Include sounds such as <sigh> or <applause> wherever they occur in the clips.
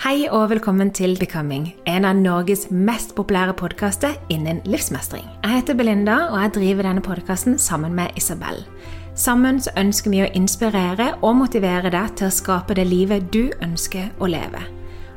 Hei og velkommen til Becoming, en av Norges mest populære podkaster innen livsmestring. Jeg heter Belinda, og jeg driver denne podkasten sammen med Isabel. Sammen så ønsker vi å inspirere og motivere deg til å skape det livet du ønsker å leve.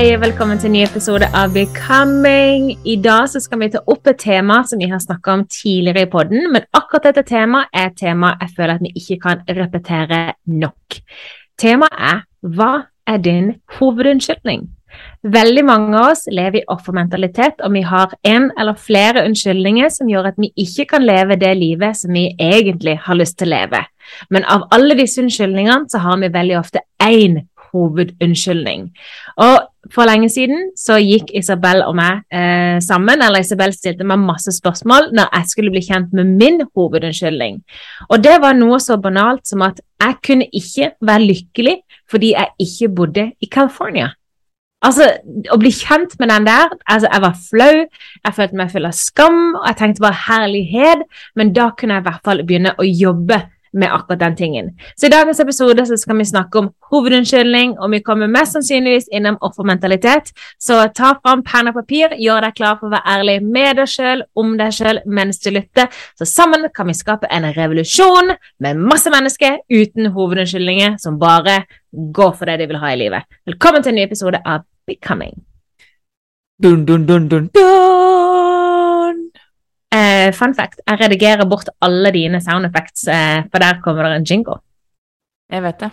Hei, velkommen til en ny episode av Becoming. I dag så skal vi ta opp et tema som vi har snakka om tidligere i podden, men akkurat dette temaet er et tema jeg føler at vi ikke kan repetere nok. Temaet er Hva er din hovedunnskyldning? Veldig mange av oss lever i offermentalitet, og vi har en eller flere unnskyldninger som gjør at vi ikke kan leve det livet som vi egentlig har lyst til å leve. Men av alle disse unnskyldningene så har vi veldig ofte én hovedunnskyldning. Og for lenge siden så gikk Isabel og meg eh, sammen, eller Isabel stilte meg masse spørsmål når jeg skulle bli kjent med min hovedunnskyldning. Og det var noe så banalt som at jeg kunne ikke være lykkelig fordi jeg ikke bodde i California. Altså, Å bli kjent med den der altså Jeg var flau, jeg følte meg full av skam, og jeg tenkte bare herlighet, men da kunne jeg i hvert fall begynne å jobbe med akkurat den tingen. Så i dagens episode så skal vi snakke om hovedunnskyldning, og vi kommer mest sannsynligvis innom offermentalitet. Så ta fram penn og papir, gjør deg klar for å være ærlig med deg sjøl, om deg sjøl, mens du lytter. Så sammen kan vi skape en revolusjon med masse mennesker uten hovedunnskyldninger, som bare går for det de vil ha i livet. Velkommen til en ny episode av Becoming. Dun, dun, dun, dun, dun. Eh, fun fact, jeg redigerer bort alle dine sound effects, eh, for der kommer det en jingle. Jeg vet det.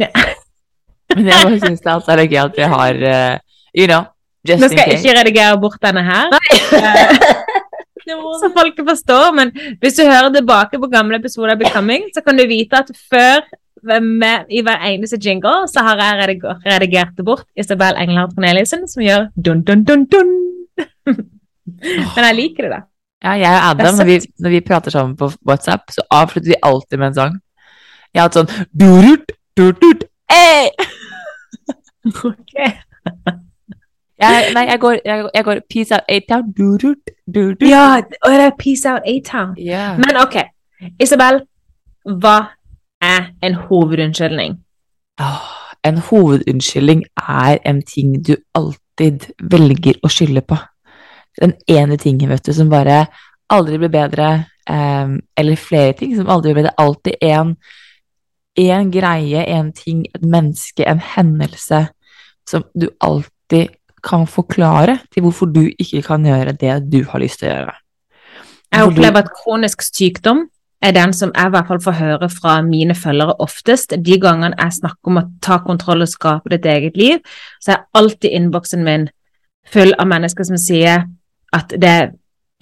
Ja. <laughs> Men jeg bare syns det alltid er gøy at vi har uh, You know, just Nå skal jeg ikke redigere bort denne her, <laughs> eh, så folk forstår, men hvis du hører tilbake på gamle episoder av Becoming, så kan du vite at før med, i hver eneste jingle så har jeg rediger, redigert bort Isabel Engelhardt Corneliussen, som gjør dun, dun, dun, dun. <laughs> men jeg liker det, da. Ja, jeg og Adam, når vi, når vi prater sammen på WhatsApp, så avslutter vi alltid med en sang. Jeg har hatt sånn durut, durut, eh! <laughs> Jeg, nei, jeg går, jeg, jeg går peace out, A-town, durut, durut. Ja, og det er Peace Out A-Town. Yeah. Men ok, Isabel, hva er en hovedunnskyldning? Oh, en hovedunnskyldning er en ting du alltid velger å skylde på. Den ene tingen, vet du, som bare aldri blir bedre, um, eller flere ting som aldri blir bedre. Alltid en, én greie, en ting, et menneske, en hendelse som du alltid kan forklare til hvorfor du ikke kan gjøre det du har lyst til å gjøre. Jeg opplever at kronisk sykdom er den som jeg i hvert fall får høre fra mine følgere oftest. De gangene jeg snakker om å ta kontroll og skape ditt eget liv, så er alltid innboksen min full av mennesker som sier at det er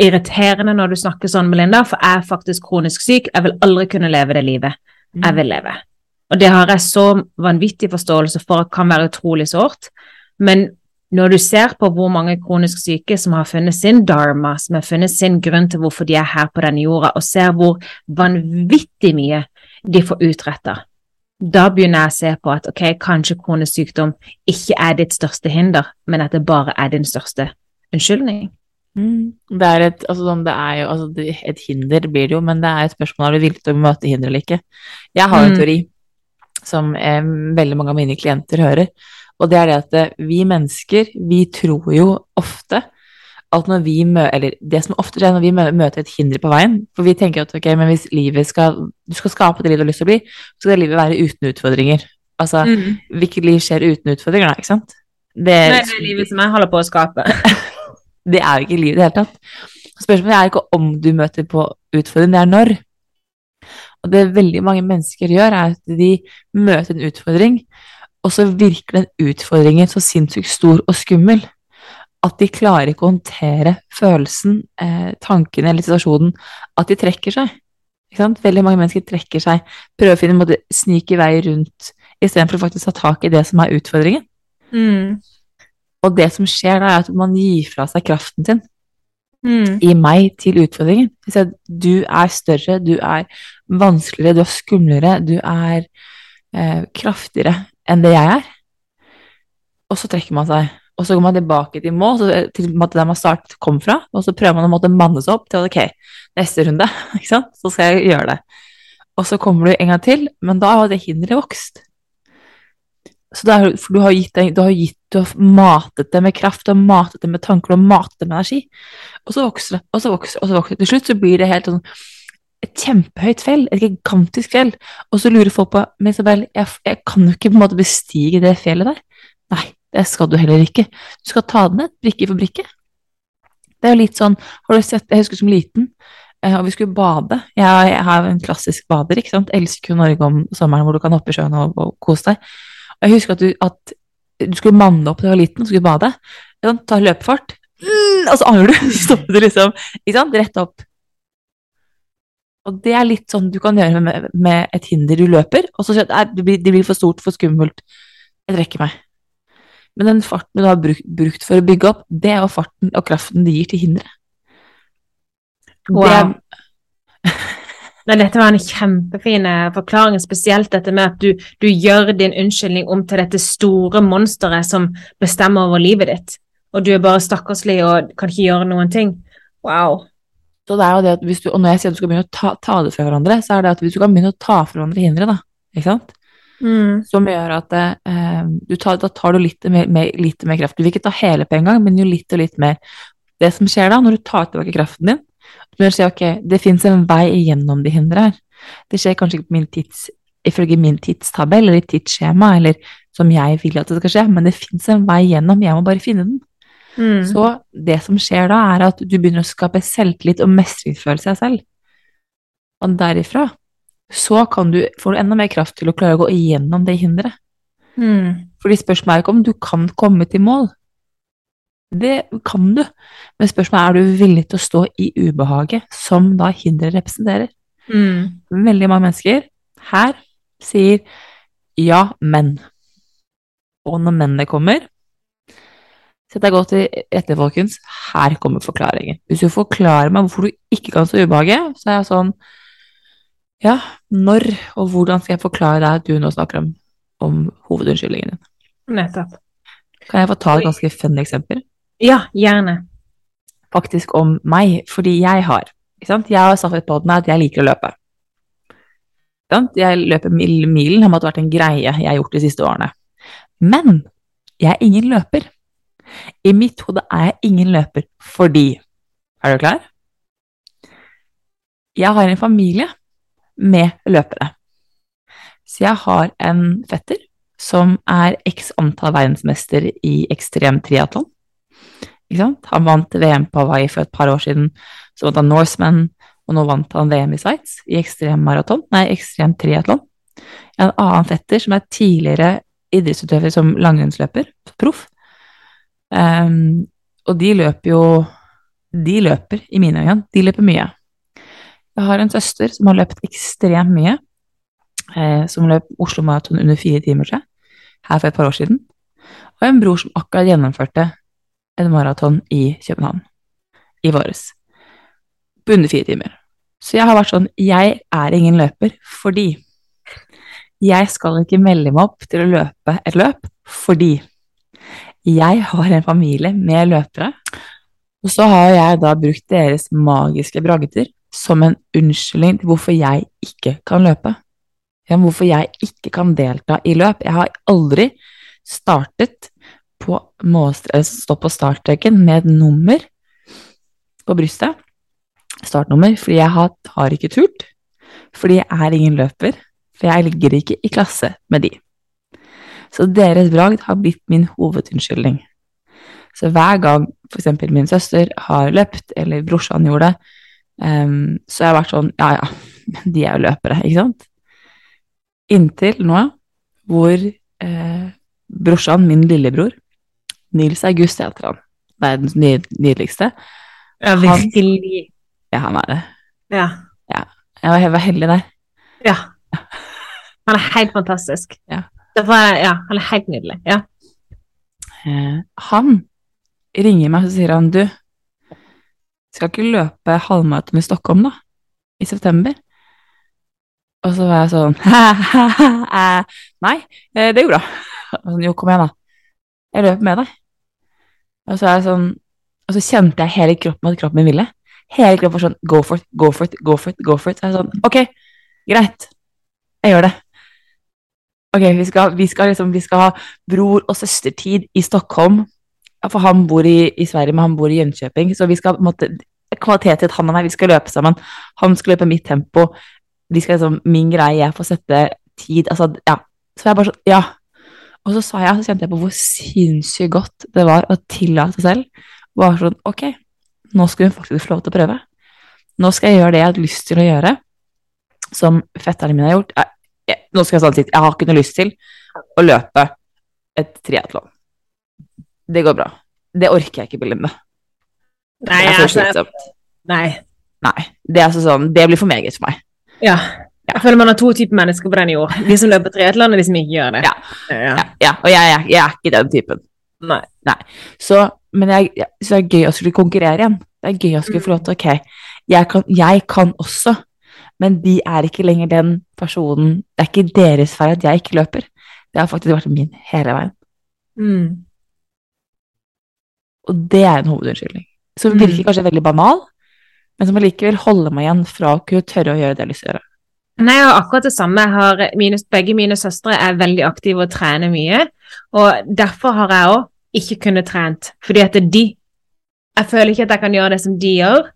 irriterende når du snakker sånn, Melinda, for jeg er faktisk kronisk syk. Jeg vil aldri kunne leve det livet jeg vil leve. Og det har jeg så vanvittig forståelse for at kan være utrolig sårt. Men når du ser på hvor mange kronisk syke som har funnet sin dharma, som har funnet sin grunn til hvorfor de er her på denne jorda, og ser hvor vanvittig mye de får utretta, da begynner jeg å se på at ok, kanskje kronisk sykdom ikke er ditt største hinder, men at det bare er din største unnskyldning. Mm. Det er et, altså, sånn, det er jo, altså, et hinder blir det jo, men det er et spørsmål om du er villig til å møte hinder eller ikke. Jeg har en Mm. teori som eh, veldig mange av mine klienter hører, og det er det at eh, vi mennesker, vi tror jo ofte at når vi møter, eller det som ofte skjer når vi møter et hinder på veien, for vi tenker at ok, men hvis livet skal, du skal skape det livet du har lyst til å bli, så skal det livet være uten utfordringer. Altså, Mm. hvilket liv skjer uten utfordringer da, ikke sant? Det, Nei, det er livet som jeg holder på å skape. <laughs> det er jo ikke livet i det hele tatt. Spørsmålet er ikke om du møter på utfordring, det er når. Og det veldig mange mennesker gjør, er at de møter en utfordring, og så virker den utfordringen så sinnssykt stor og skummel at de klarer ikke å håndtere følelsen, eh, tankene eller situasjonen, at de trekker seg. Veldig mange mennesker trekker seg, prøver å finne en måte snike vei rundt, istedenfor å faktisk ta tak i det som er utfordringen. Mm. Og det som skjer da, er at man gir fra seg kraften sin Mm. i meg til utfordringen. Du er større, du er vanskeligere, du er skumlere, du er eh, kraftigere enn det jeg er. Og så trekker man seg. Og så går man tilbake til mål, til der man startet kom fra, og så prøver man å manne seg opp til ok, neste runde, <laughs> så skal jeg gjøre det. Og så kommer du en gang til, men da har det hinderet vokst. Så er- for du har, gitt, du har gitt, du har matet det med kraft, du har matet det med tanker, du har matet det med energi. Og så vokser det, og så vokser det, og så vokser det. Til slutt så blir det helt sånn et kjempehøyt fjell, et gigantisk fjell. Og så lurer folk på Men Isabel, jeg, jeg kan jo ikke på en måte bestige det fjellet der. Nei, det skal du heller ikke. Du skal ta det ned, brikke for brikke. Det er jo litt sånn Har du sett Jeg husker som liten, eh, og vi skulle bade. Jeg, jeg har en klassisk bader, ikke sant. Elsker jo Norge om sommeren hvor du kan hoppe i sjøen og, og kose deg. Og jeg husker at du, at du skulle manne opp da du var liten og skulle bade. Sånn. Ta løpefart. Mm, og så angrer du. <laughs> Så stopper du liksom. Ikke sant? Rett opp. Og det er litt sånn du kan gjøre med, med et hinder du løper, og så sier du at det blir, det blir for stort, for skummelt. Jeg trekker meg. Men den farten du har brukt, brukt for å bygge opp, det er jo farten og kraften det gir til hinderet. Wow. Det er- <laughs> Nei, dette var en kjempefin eh, forklaring, spesielt dette med at du, du gjør din unnskyldning om til dette store monsteret som bestemmer over livet ditt, og du er bare stakkarslig og kan ikke gjøre noen ting. Wow. Så det er jo det at hvis du, og når jeg sier at du skal begynne å ta, ta det fra hverandre, så er det at hvis du kan begynne å ta fra hverandre hindre, da, ikke sant? Mm. Som gjør at eh, du tar, da tar du litt mer, mer, litt mer kraft. Du vil ikke ta hele på en gang, men jo litt og litt mer. Det som skjer da, når du tar tilbake kraften din, begynner å ok, det fins en vei igjennom de hindre her. Det skjer kanskje ikke på min tids, ifølge min tidstabell eller tidsskjema, eller som jeg vil at det skal skje, men det fins en vei igjennom, jeg må bare finne den. Mm. Så det som skjer da, er at du begynner å skape selvtillit og mestringsfølelse av deg selv. Og derifra så kan du, får du enda mer kraft til å klare å gå igjennom det hinderet. Mm. Fordi spørsmålet er ikke om du kan komme til mål. Det kan du, men spørsmålet er er du villig til å stå i ubehaget som da hinderet representerer. Mm. Veldig mange mennesker her sier ja, men. Og når mennene kommer, Sett deg godt til etter, folkens. Her kommer forklaringen. Hvis du forklarer meg hvorfor du ikke kan stå i ubehaget, så er jeg sånn Ja, når og hvordan skal jeg forklare deg at du nå snakker om, om hovedunnskyldningen din? Nettopp. Kan jeg få ta et ganske funny eksempel? Ja, gjerne. Faktisk om meg, fordi jeg har? Jeg har sagt på den at jeg liker å løpe. Jeg løper mil, milen, har måttet vært en greie jeg har gjort de siste årene. Men jeg er ingen løper. I mitt hode er jeg ingen løper fordi Er du klar? Jeg har en familie med løpere. Så jeg har en fetter som er x antall verdensmester i ekstrem triatlon. Han vant VM på Hawaii for et par år siden. Så vant han Norseman, og nå vant han VM i Sveits i ekstrem maraton, nei, ekstrem triatlon. En annen fetter som er tidligere idrettsutøver som langrennsløper, proff. Um, og de løper jo De løper, i mine øyne, de løper mye. Jeg har en søster som har løpt ekstremt mye. eh, som løp Oslo Maraton under fire timer, jeg, her for et par år siden. Og en bror som akkurat gjennomførte en maraton i København i våres. På fire timer. Så jeg har vært sånn Jeg er ingen løper fordi jeg skal ikke melde meg opp til å løpe et løp fordi jeg har en familie med løpere. Og så har jeg da brukt deres magiske bragder som en unnskyldning til hvorfor jeg ikke kan løpe. Ja, hvorfor jeg ikke kan delta i løp. Jeg har aldri startet på stått på startstreken med nummer på brystet. Startnummer. Fordi jeg har, har ikke turt. Fordi jeg er ingen løper. For jeg ligger ikke i klasse med de. Så deres bragd har blitt min hovedunnskyldning. Så hver gang f.eks. min søster har løpt, eller brorsan gjorde det, um, så har jeg vært sånn Ja, ja, men de er jo løpere, ikke sant? Inntil nå, hvor eh, brorsan, min lillebror, Nils August heter han, verdens nydeligste Ja, virkelig. Ja, han er det. Ja. ja. Jeg var, heldig der. Ja. Han er helt fantastisk. Ja. Var, ja, han er helt nydelig. Ja. Eh, han ringer meg og sier han, du, skal ikke løpe halvmaraton i Stockholm, da? I september? Og så var jeg sånn <laughs> Nei, eh, det går bra. <laughs> Sånn, jo, kom igjen, da. Jeg løper med deg. Og så, sånn, og så kjente jeg hele kroppen at kroppen min ville. Hele kroppen var sånn Go for it, go for it, go for it. go for it. Så jeg er sånn Ok, greit. Jeg gjør det. Ok, vi skal, vi skal, liksom, vi skal ha bror- og søstertid i Stockholm. For han bor i, i, Sverige, men han bor i Jönköping. Så vi skal måte Kvalitetstid, han og meg, vi skal løpe sammen. Han skal løpe mitt tempo. Vi skal liksom Min greie, jeg får sette tid Altså, ja. Så jeg bare sånn Ja. Og så sa jeg, så kjente jeg på hvor sinnssykt godt det var å tillate seg selv. Bare sånn Ok, nå skal hun faktisk få lov til å prøve. Nå skal jeg gjøre det jeg hadde lyst til å gjøre, som fetterne mine har gjort. Jeg, jeg, nå skal jeg sånn si jeg har ikke noe lyst til å løpe et triatlon. Det går bra. Det orker jeg ikke, Belinda. Nei, det er så slitsomt. Nei. Nei. Det er altså sånn Det blir for meget for meg. Ja. Jeg føler man har to typer mennesker på denne jord. De som løper triatlon, og de som ikke gjør det. Ja. ja. ja. Og jeg, jeg, jeg, er ikke den typen. Nei. Nei. Så, men jeg, så det er gøy å skulle konkurrere igjen. Det er gøy å skulle få lov til Ok, kan, jeg kan også, men de er ikke lenger den personen Det er ikke deres feil at jeg ikke løper. Det har faktisk vært min hele veien. Mm. Og det er en hovedunnskyldning. Som virker Mm. kanskje veldig banal, men som allikevel holder meg igjen fra å kunne tørre å gjøre det jeg har lyst til å gjøre. Nei, jeg akkurat det samme. Mine, begge mine søstre er veldig aktive og trener mye. Og derfor har jeg òg ikke kunnet trent. Fordi at de Jeg føler ikke at jeg kan gjøre det som de gjør,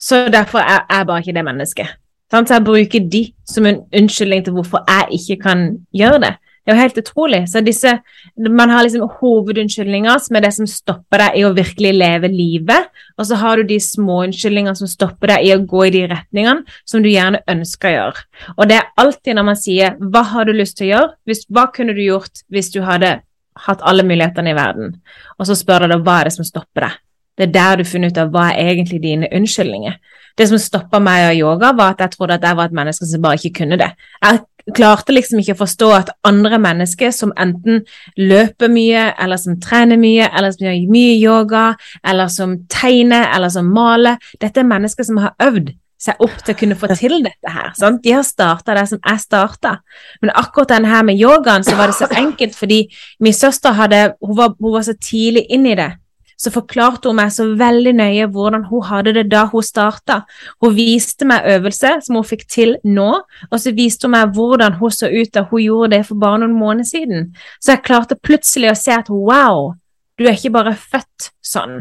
så derfor er jeg bare ikke det mennesket. Så jeg bruker de som en unnskyldning til hvorfor jeg ikke kan gjøre det. Det er jo helt utrolig. Så disse, Man har liksom hovedunnskyldninger som er det som stopper deg i å virkelig leve livet, og så har du de små unnskyldningene som stopper deg i å gå i de retningene som du gjerne ønsker å gjøre. Og det er alltid når man sier 'hva har du lyst til å gjøre', hvis, hva kunne du gjort hvis du hadde hatt alle mulighetene i verden, og så spør du deg hva er det som stopper deg. Det er der du finner ut av hva er egentlig dine unnskyldninger. Det som stoppa meg av yoga, var at jeg trodde at jeg var et menneske som bare ikke kunne det. Jeg klarte liksom ikke å forstå at andre mennesker som enten løper mye, eller som trener mye, eller som gjør mye yoga, eller som tegner, eller som maler Dette er mennesker som har øvd seg opp til å kunne få til dette her. Sant? De har starta det som jeg starta. Men akkurat denne her med yogaen, så var det så enkelt fordi min søster hadde Hun var, hun var så tidlig inn i det så forklarte hun meg så veldig nøye hvordan hun hadde det da hun starta. Hun viste meg øvelse som hun fikk til nå, og så viste hun meg hvordan hun så ut da hun gjorde det for bare noen måneder siden. Så jeg klarte plutselig å se at wow, du er ikke bare født sånn.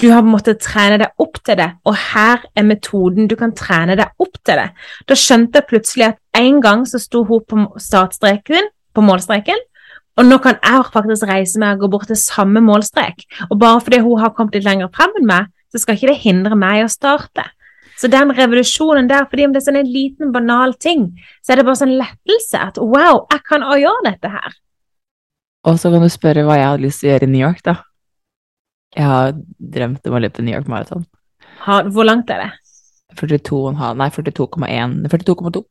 Du har måttet trene deg opp til det, og her er metoden du kan trene deg opp til det. Da skjønte jeg plutselig at en gang så sto hun på startstreken, på målstreken, og nå kan jeg faktisk reise meg og gå bort til samme målstrek. Og bare fordi hun har kommet litt lenger frem enn meg, så skal ikke det hindre meg å starte. Så den revolusjonen der, fordi om det er sånn en liten, banal ting, så er det bare sånn lettelse at wow, jeg kan òg gjøre dette her. Og så kan du spørre hva jeg hadde lyst til å gjøre i New York, da. Jeg har drømt om å løpe New York Marathon. Hvor langt er det? 42,5 Nei, 42,1 42,2.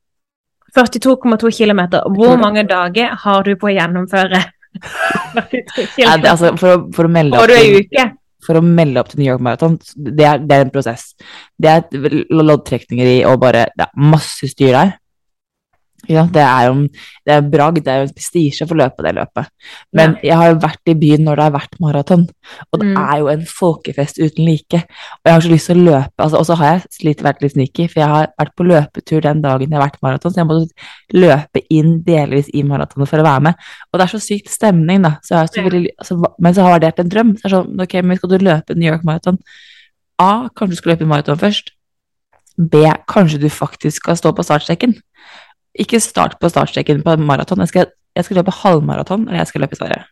42,2 km. Hvor mange dager har du på å gjennomføre <laughs> 42 Ja, altså, for, for, å melde opp til, for å melde opp til New York Marathon, det er, det er en prosess. Det er loddtrekninger i og bare Det er masse styr der. Ja, det er jo det er bragd, det er jo en prestisje for å løpe det løpet. Men jeg har jo vært i byen når det har vært maraton, og det Mm. er jo en folkefest uten like. Og jeg har så lyst til å løpe, altså, og så har jeg slitt vært litt sneaky, for jeg har vært på løpetur den dagen jeg har vært maraton, så jeg måtte løpe inn delvis i maratonet for å være med. Og det er så sykt stemning, da. Så har så veldig, altså, men så har det vært en drøm. Så det er sånn, ok, men skal du løpe New York Marathon? A, kanskje du skal løpe maraton først. B, kanskje du faktisk skal stå på startstreken. Ikke start på startstreken på maraton. Jeg skal, jeg skal løpe halvmaraton, eller jeg skal løpe i Sverige.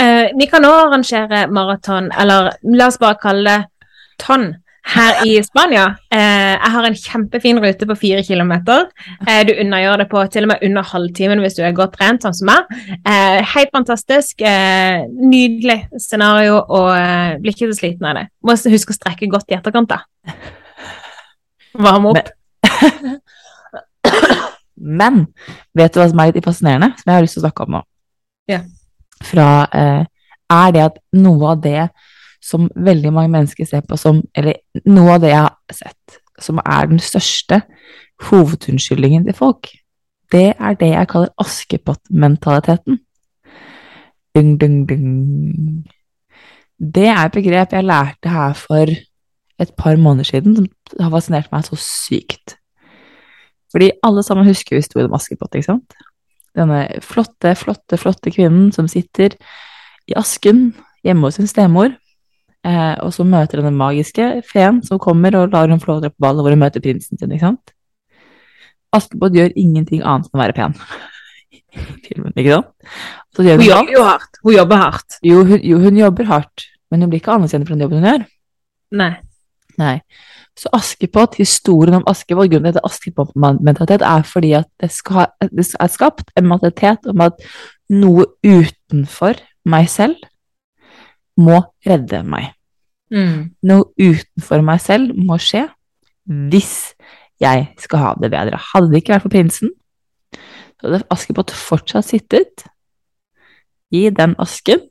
Eh, vi kan òg arrangere maraton, eller la oss bare kalle det tonn, her i Spania. Eh, jeg har en kjempefin rute på fire kilometer. Eh, du unnagjør det på til og med under halvtimen hvis du er godt trent, sånn som meg. Eh, helt fantastisk. Eh, nydelig scenario, og eh, blir ikke så sliten av det. Må huske å strekke godt i etterkant, da. Varme opp. Men <laughs> vet du hva som er litt fascinerende, som jeg har lyst til å snakke om nå? Ja. Fra, eh, er det at noe av det som veldig mange mennesker ser på som Eller noe av det jeg har sett, som er den største hovedunnskyldningen til folk, det er det jeg kaller Askepott-mentaliteten. Dung, dung, dung. Det er et begrep jeg lærte her for et par måneder siden, som har fascinert meg så sykt. Fordi alle sammen husker historien om Askepott, ikke sant? Denne flotte, flotte, flotte kvinnen som sitter i asken hjemme hos sin stemor, eh, og så møter denne magiske feen som kommer og lar henne få lov til å dra på ball, hvor hun møter prinsen sin, ikke sant? Askepott gjør ingenting annet enn å være pen. Filmen, ikke sant? Hun hun jobber jo hardt. Hun jobber hardt. Jo, hun, jo, hun jobber hardt, men hun blir ikke anerkjent for den jobben hun gjør. Nei. Nei. Så Askepott, historien om Askepott, grunnen til at det er Askepott-mentalitet, er fordi at det, skal, det er skapt en mentalitet om at noe utenfor meg selv må redde meg. Mm. Noe utenfor meg selv må skje hvis jeg skal ha det bedre. Hadde det ikke vært for prinsen, så hadde Askepott fortsatt sittet i den asken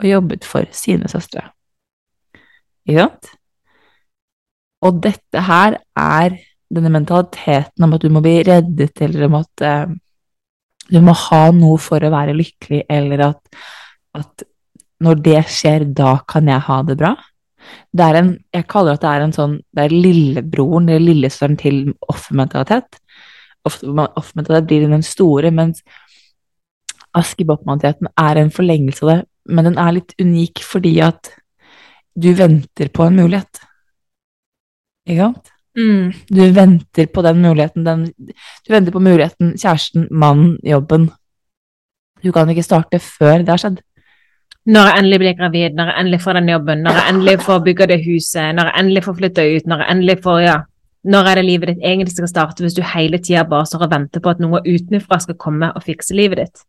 og jobbet for sine søstre. Ikke sant? Og dette her er denne mentaliteten om at du må bli reddet, eller om at eh, du må ha noe for å være lykkelig, eller at, at når det skjer, da kan jeg ha det bra. Det er en, jeg kaller at det er en sånn, det er lillebroren eller lillesøren til offermentalitet. Offer- Offermentalitet blir den store, mens Askepott-mentaliteten er en forlengelse av det, men den er litt unik fordi at du venter på en mulighet. Ikke sant? Mm. Du venter på den muligheten, den, du venter på muligheten, kjæresten, mannen, jobben. Du kan ikke starte før det har skjedd. Når jeg endelig blir gravid, når jeg endelig får den jobben, når jeg endelig får bygge det huset, når jeg endelig får flytta ut, når jeg endelig får Ja. Når er det livet ditt egentlig skal starte, hvis du hele tida bare står og venter på at noe utenfra skal komme og fikse livet ditt?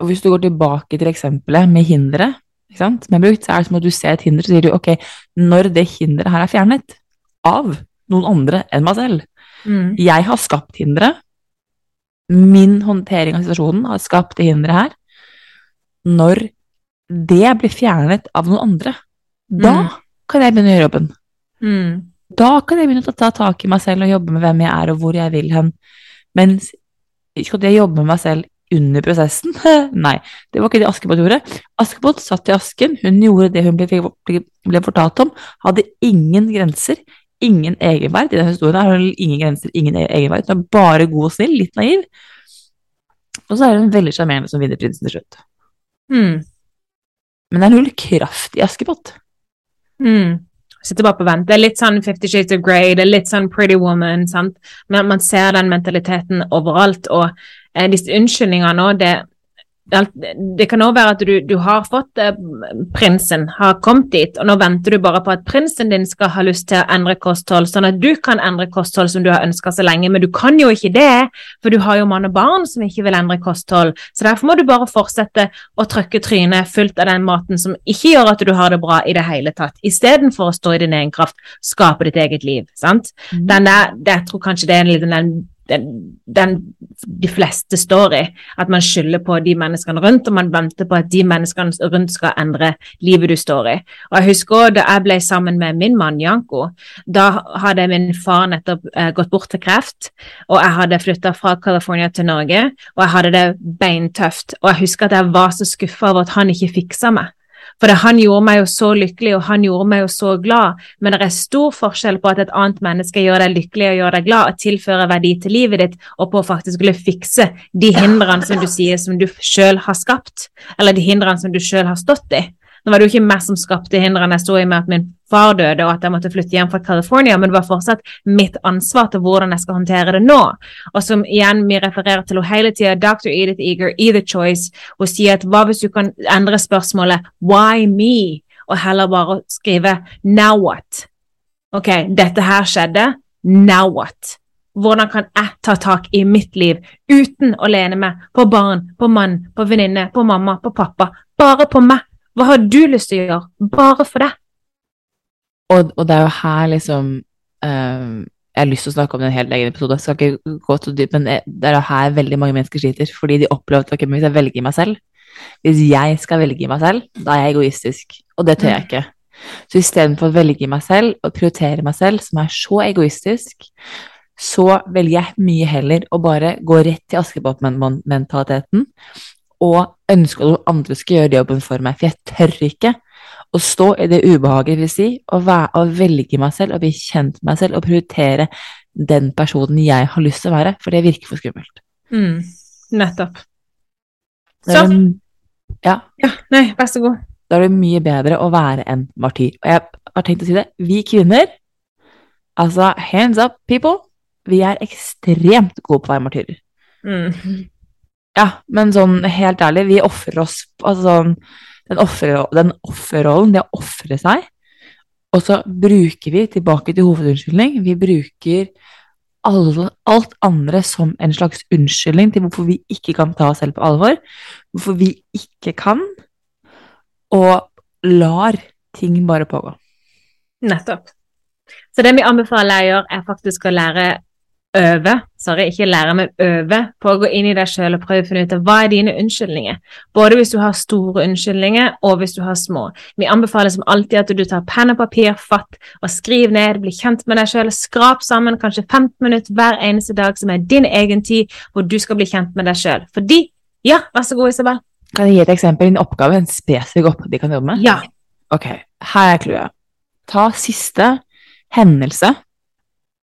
Og hvis du går tilbake til eksempelet med hindre, som har brukt, så er det som at du ser et hinder, så sier du ok, når det hinderet her er fjernet av noen andre enn meg selv, Mm. jeg har skapt hindre. min håndtering av situasjonen har skapt det hinderet her, når det blir fjernet av noen andre, da Mm. kan jeg begynne å gjøre jobben. Mm. Da kan jeg begynne å ta tak i meg selv og jobbe med hvem jeg er og hvor jeg vil hen. Mens skal jeg jobbe med meg selv under prosessen? <laughs> Nei, det var ikke det Askepott gjorde. Askepott satt i asken, hun gjorde det hun ble, ble, fortalt om, hadde ingen grenser, ingen egenverd. I denne historien har hun ingen grenser, ingen egenverd. Hun er bare god og snill, litt naiv. Og så er hun veldig sjarmerende som vinner prinsen til slutt. Mm. Men det er null kraft i Askepott. Mm. Sitter bare på vent. Det er litt sånn Fifty Shades of Grey, det er litt sånn Pretty Woman, sant. Men man ser den mentaliteten overalt, og eh, disse unnskyldningene òg, det det, kan òg være at du, du har fått eh, prinsen, har kommet dit, og nå venter du bare på at prinsen din skal ha lyst til å endre kosthold, sånn at du kan endre kosthold som du har ønska så lenge, men du kan jo ikke det, for du har jo mann og barn som ikke vil endre kosthold. Så derfor må du bare fortsette å trykke trynet fullt av den maten som ikke gjør at du har det bra i det hele tatt, istedenfor å stå i din egen kraft, skape ditt eget liv. sant? Den der, det, jeg tror kanskje det er en liten den den, de fleste står i. At man skylder på de menneskene rundt, og man venter på at de menneskene rundt skal endre livet du står i. Og jeg husker også da jeg ble sammen med min mann Janko, da hadde min far nettopp eh, gått bort til kreft, og jeg hadde flytta fra California til Norge, og jeg hadde det beintøft. Og jeg husker at jeg var så skuffa over at han ikke fiksa meg. For han gjorde meg jo så lykkelig, og han gjorde meg jo så glad, men det er stor forskjell på at et annet menneske gjør deg lykkelig og gjør deg glad, og tilfører verdi til livet ditt, og på å faktisk skulle fikse de hindrene som du sier som du sjøl har skapt, eller de hindrene som du sjøl har stått i. Nå var det jo ikke meg som skapte hindrene jeg sto i med at min far døde og at jeg måtte flytte hjem fra California, men det var fortsatt mitt ansvar til hvordan jeg skal håndtere det nå. Og som igjen vi refererer til henne hele tida, Dr. Edith Eager, Either Choice, og sier at hva hvis du kan endre spørsmålet Why me? og heller bare skrive Now what? Ok, dette her skjedde. Now what? Hvordan kan jeg ta tak i mitt liv uten å lene meg på barn, på mann, på venninne, på mamma, på pappa? Bare på meg. Hva har du lyst til å gjøre? Bare for deg. Og, og det er jo her liksom eh, Jeg har lyst til å snakke om det i en helt egen episode, jeg skal ikke gå så dypt, men det er jo her veldig mange mennesker sliter, fordi de opplever at ok, men hvis jeg velger meg selv Hvis jeg skal velge meg selv, da er jeg egoistisk, og det tør jeg ikke. Så istedenfor å velge meg selv og prioritere meg selv, som er så egoistisk, så velger jeg mye heller å bare gå rett til Askepott-mentaliteten og ønske at noen andre skal gjøre jobben for meg, for jeg tør ikke å stå i det ubehaget vil si, å, velge meg selv og bli kjent med meg selv og prioritere den personen jeg har lyst til å være, for det virker for skummelt. Mm. Nettopp. Så. um, ja, Ja, nei, vær så god. da er det mye bedre å være en martyr. Og jeg har tenkt å si det, vi kvinner, altså hands up people, vi er ekstremt gode på å være martyrer. Mm. Ja, men sånn helt ærlig, vi ofrer oss altså sånn, den offer- den offerrollen, det å ofre seg, og så bruker vi, tilbake til hovedunnskyldning, vi bruker alle, alt andre som en slags unnskyldning til hvorfor vi ikke kan ta oss selv på alvor, hvorfor vi ikke kan, og lar ting bare pågå. Nettopp. Så det vi anbefaler å gjøre, er faktisk å lære øve, sorry, ikke lære, men øve på å gå inn i deg sjøl og prøve å finne ut av hva er dine unnskyldninger. Både hvis du har store unnskyldninger, og hvis du har små. Vi anbefaler som alltid at du tar penn og papir, fatt og skriv ned, bli kjent med deg sjøl, skrap sammen kanskje 15 minutter hver eneste dag som er din egen tid, hvor du skal bli kjent med deg sjøl. Fordi Ja, vær så god, Isabel. Kan jeg gi et eksempel? En oppgave, en spesifikk oppgave de kan jobbe med? Ja. Ok, her er clouet. Ta siste hendelse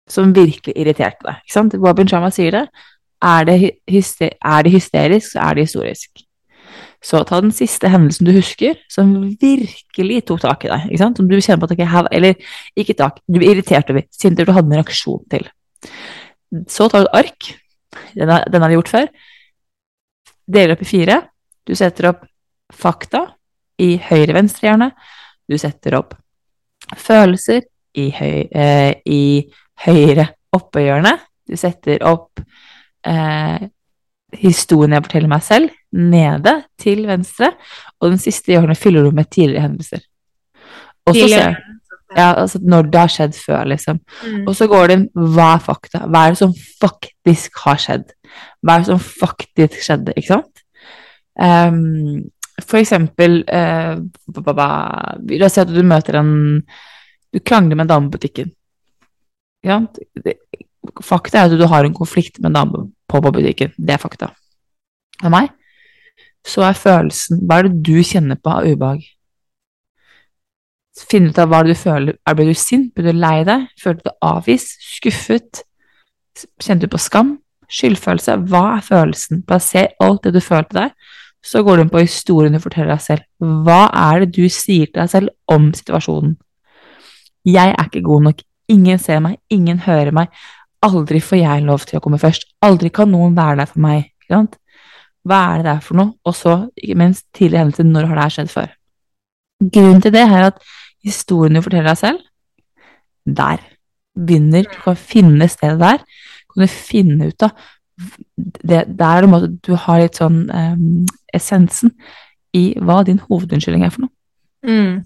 som virkelig irriterte deg. Ikke sant? Robin Sharma sier det. Er det, er det hysterisk, så er det historisk. Så ta den siste hendelsen du husker, som virkelig tok tak i deg. Ikke sant? Som du kjenner på at okay, Eller ikke tak, du blir irritert over. Sint du hadde en reaksjon til. Så tar du et ark. Den har, den har vi gjort før. Deler opp i fire. Du setter opp fakta i høyre-venstre hjerne. Du setter opp følelser i, høy, eh, i høyre oppe hjørne. Du setter opp eh, historien jeg forteller meg selv, nede til venstre. Og den siste hjørnet fyller du med tidligere hendelser. Og så ser ja, altså når det har skjedd før, liksom. Mm. Og så går det inn hva er fakta? Hva er det som faktisk har skjedd? Hva er det som faktisk skjedde, ikke sant? Um, for eksempel uh, La oss si at du møter en Du krangler med en dame på butikken. Sant? Det, fakta er at du har en konflikt med en dame på, på butikken. Det er fakta. Med meg så er følelsen Hva er det du kjenner på av ubehag? Finne ut av hva du føler. Er Ble du sint? Ble du lei deg? Følte du avvist? Skuffet? Kjente du på skam? Skyldfølelse? Hva er følelsen? Plasser alt det du følte der. Så går du inn på historien du forteller deg selv. Hva er det du sier til deg selv om situasjonen? Jeg er ikke god nok. Ingen ser meg. Ingen hører meg. Aldri får jeg lov til å komme først. Aldri kan noen være der for meg. Hva er det der for noe? Og så, ikke minst, tidlig hendelse. Når har det her skjedd før? Grunnen til det er at historien du forteller deg selv, der begynner Du kan finne stedet der. Kan du finne ut av det, Der er du har litt sånn um, essensen i hva din hovedunnskyldning er for noe. Mm.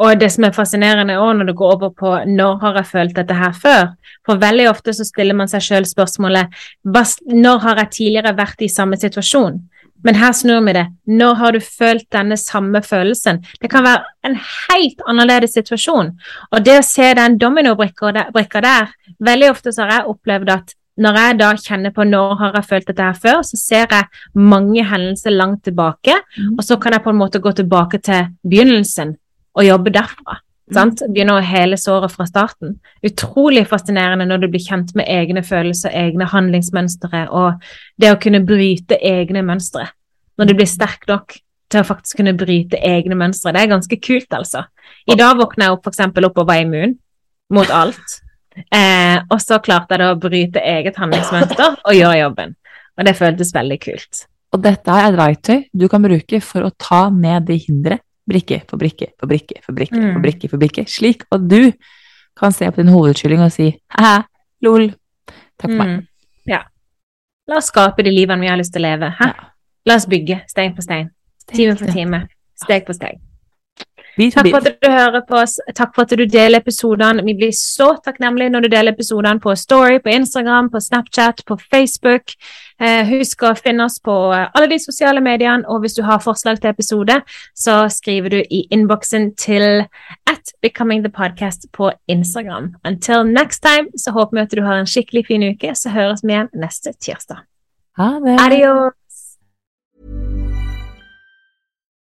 Og det som er fascinerende òg når det går over på når har jeg følt dette her før? For veldig ofte så stiller man seg sjøl spørsmålet når har jeg tidligere vært i samme situasjon? Men her snur vi det. Når har du følt denne samme følelsen? Det kan være en helt annerledes situasjon. Og det å se den dominobrikka der Veldig ofte så har jeg opplevd at når jeg da kjenner på når har jeg følt dette her før, så ser jeg mange hendelser langt tilbake, mm. og så kan jeg på en måte gå tilbake til begynnelsen og jobbe derfra. Mm. Sant? Begynne å hele såret fra starten. Utrolig fascinerende når du blir kjent med egne følelser, egne handlingsmønstre, og det å kunne bryte egne mønstre. Når du blir sterk nok til å faktisk kunne bryte egne mønstre. Det er ganske kult, altså. I dag våkna jeg opp eksempel opp og var immun mot alt. <laughs> Eh, og så klarte jeg da å bryte eget handlingsmønster og gjøre jobben. Og det føltes veldig kult. Og dette er et verktøy du kan bruke for å ta ned de hindre, brikke for brikke for brikke for brikke mm. for brikke for brikke, slik at du kan se på din hovedskyldning og si hæ, lol, takk for mm. meg. Ja. La oss skape de livene vi har lyst til å leve. Hæ? Ja. La oss bygge stein på stein, time for time, steg på steg. Takk for at du hører på oss. Takk for at du deler episodene. Vi blir så takknemlige når du deler episodene på Story, på Instagram, på Snapchat, på Facebook. Eh, husk å finne oss på eh, alle de sosiale mediene, og hvis du har forslag til episode, så skriver du i innboksen til at Becoming the Podcast på Instagram. Until next time så håper vi at du har en skikkelig fin uke, så høres vi igjen neste tirsdag. Ha det. Adios.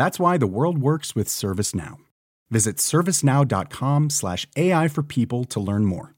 That's why the world works with ServiceNow. Visit servicenow.com/ai for people to learn more.